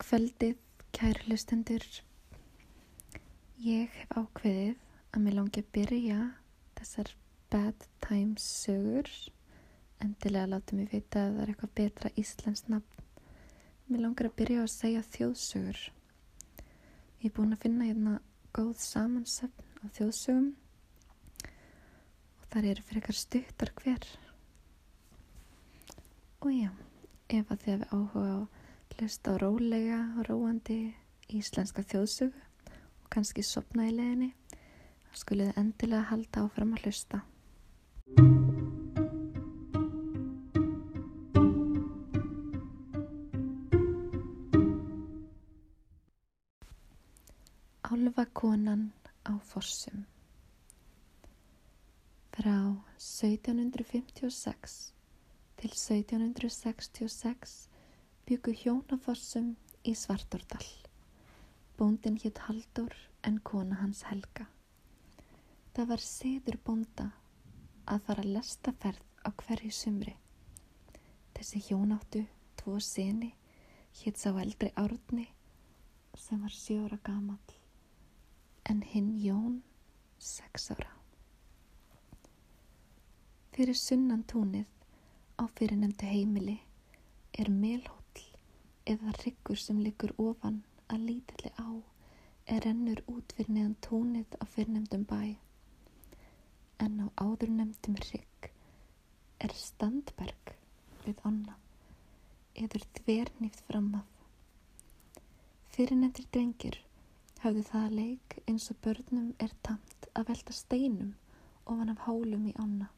Góðakveldið, kæri hlustendur. Ég hef ákveðið að mér langi að byrja þessar bad times sögur. Endilega láta mig vita að það er eitthvað betra íslensk nafn. Mér langar að byrja að segja þjóðsögur. Ég er búin að finna hérna góð samansöfn á þjóðsögum og þar eru fyrir eitthvað stuttar hver. Og já, ef að þið hefur áhuga á hlusta á rólega og róandi íslenska þjóðsögu og kannski sopna í leðinni þá skulið endilega halda áfram að hlusta. Álfakonan á Fossum Frá 1756 til 1766 byggu hjónafossum í Svartordal. Bóndin hétt Haldur en kona hans Helga. Það var siður bónda að fara að lesta ferð á hverju sumri. Þessi hjónáttu, tvo seni, hétt sá eldri árni sem var sjóra gamal en hinn Jón sex ára. Fyrir sunnan túnið á fyrirnemdu heimili er melhótt eða ryggur sem liggur ofan að lítilli á er rennur út fyrir neðan tónið á fyrrnemdum bæ. En á áðurnemdum rygg er standberg við onna eður þvernýft fram að. Fyrirnemdir drengir hafði það leik eins og börnum er tamt að velta steinum ofan af hálum í onna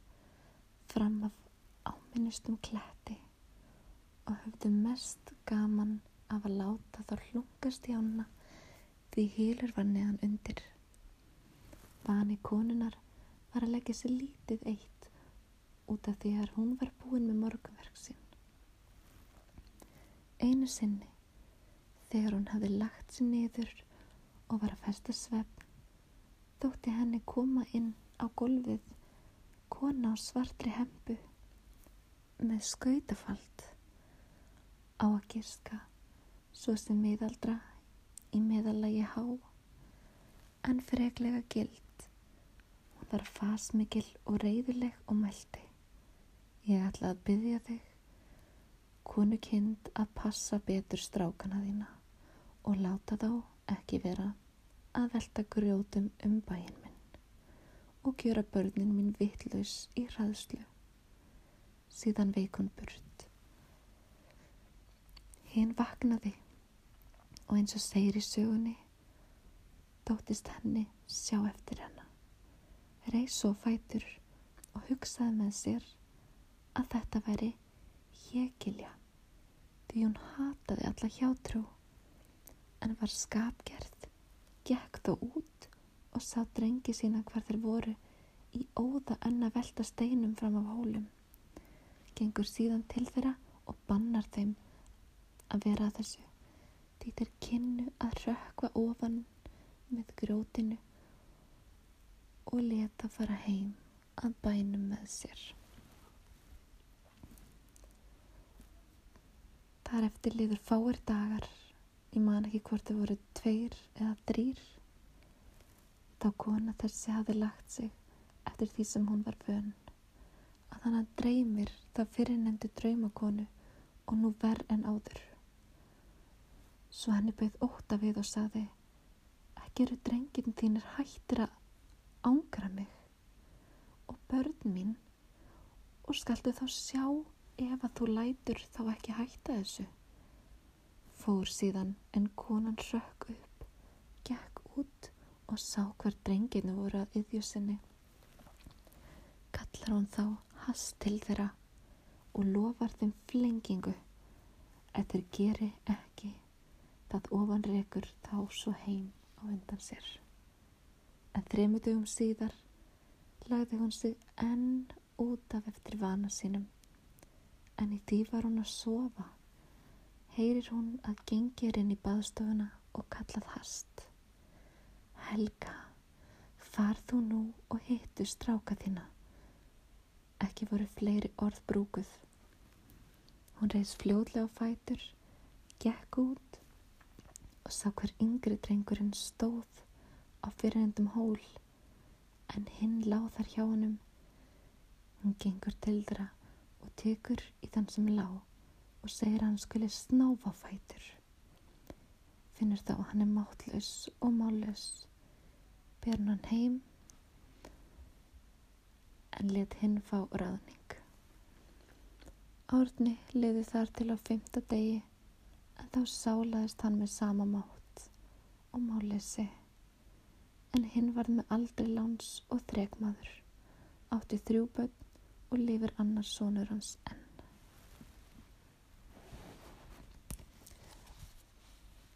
fram af áminnustum kletti og höfðu mest gaman af að láta þá hlungast í ána því hýlur var neðan undir. Vani konunar var að leggja sér lítið eitt út af því að hún var búin með morgunverk sinn. Einu sinni, þegar hún hafði lagt sér niður og var að festa svefn, þótti henni koma inn á golfið kona á svartri hempu með skautafald á að giska svo sem miðaldra í miðallagi há. En freglega gild. Hún var fasmikil og reyðileg og meldi ég ætla að byggja þig konu kind að passa betur strákana þína og láta þá ekki vera að velta grjótum um bæin minn og gjöra börnin minn vittlaus í hraðslu síðan veikun burt Hinn vaknaði og eins og segir í sögunni dóttist henni sjá eftir hennar. Reys og fætur og hugsaði með sér að þetta væri hegilja því hún hataði alla hjátrú en var skapgerð, gekk þó út og sá drengi sína hvar þeir voru í óða enna velta steinum fram af hólum. Gengur síðan til þeirra og bannar þeim að vera að þessu því þeir kynnu að rökva ofan með grótinu og leta fara heim að bænum með sér. Þar eftir liður fáir dagar, ég man ekki hvort þau voru tveir eða drýr, þá kona þessi hafi lagt sig eftir því sem hún var vön, að hann að dreymir þá fyrirnemdu draumakonu og nú verð en áður. Svo henni bauð óta við og saði ekki eru drengin þínir hættir að ángra mig og börn mín og skaldu þá sjá ef að þú lætur þá ekki hætta þessu. Fór síðan en konan rökk upp, gekk út og sá hver drenginu voru að yðju sinni. Kallar hún þá hast til þeirra og lofar þeim flengingu að þeir geri ekki það ofan rekur þá svo heim á undan sér. En þremutugum síðar lagði hún sig enn út af eftir vana sínum, en í því var hún að sofa. Heyrir hún að gengir inn í baðstofuna og kallað hast. Helga, far þú nú og hittu stráka þína. Ekki voru fleiri orð brúkuð. Hún reys fljóðlega á fætur, gekk út sá hver yngri drengurinn stóð á fyrirhendum hól en hinn láð þar hjá hannum. Hún gengur til þeirra og tekur í þann sem lág og segir hann skuli snáfa fætur. Finnur þá hann er máttlaus og mállaus. Ber hann heim en let hinn fá ráðning. Árni liði þar til á fymta degi þá sálaðist hann með sama mátt og málesi. En hinn varð með aldrei láns og þregmaður, átti þrjú börn og lifir annars sonur hans enn.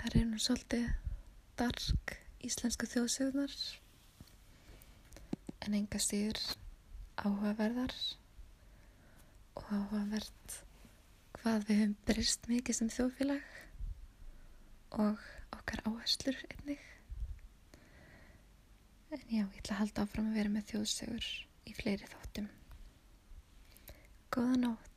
Það er nú svolítið dark íslenska þjóðsögnar en enga stýr áhugaverðar og áhugavert hvað við höfum breyst mikið sem þjóðfélag og okkar áherslur einnig. En já, ég ætla að halda áfram að vera með þjóðsögur í fleiri þáttum. Góða nótt.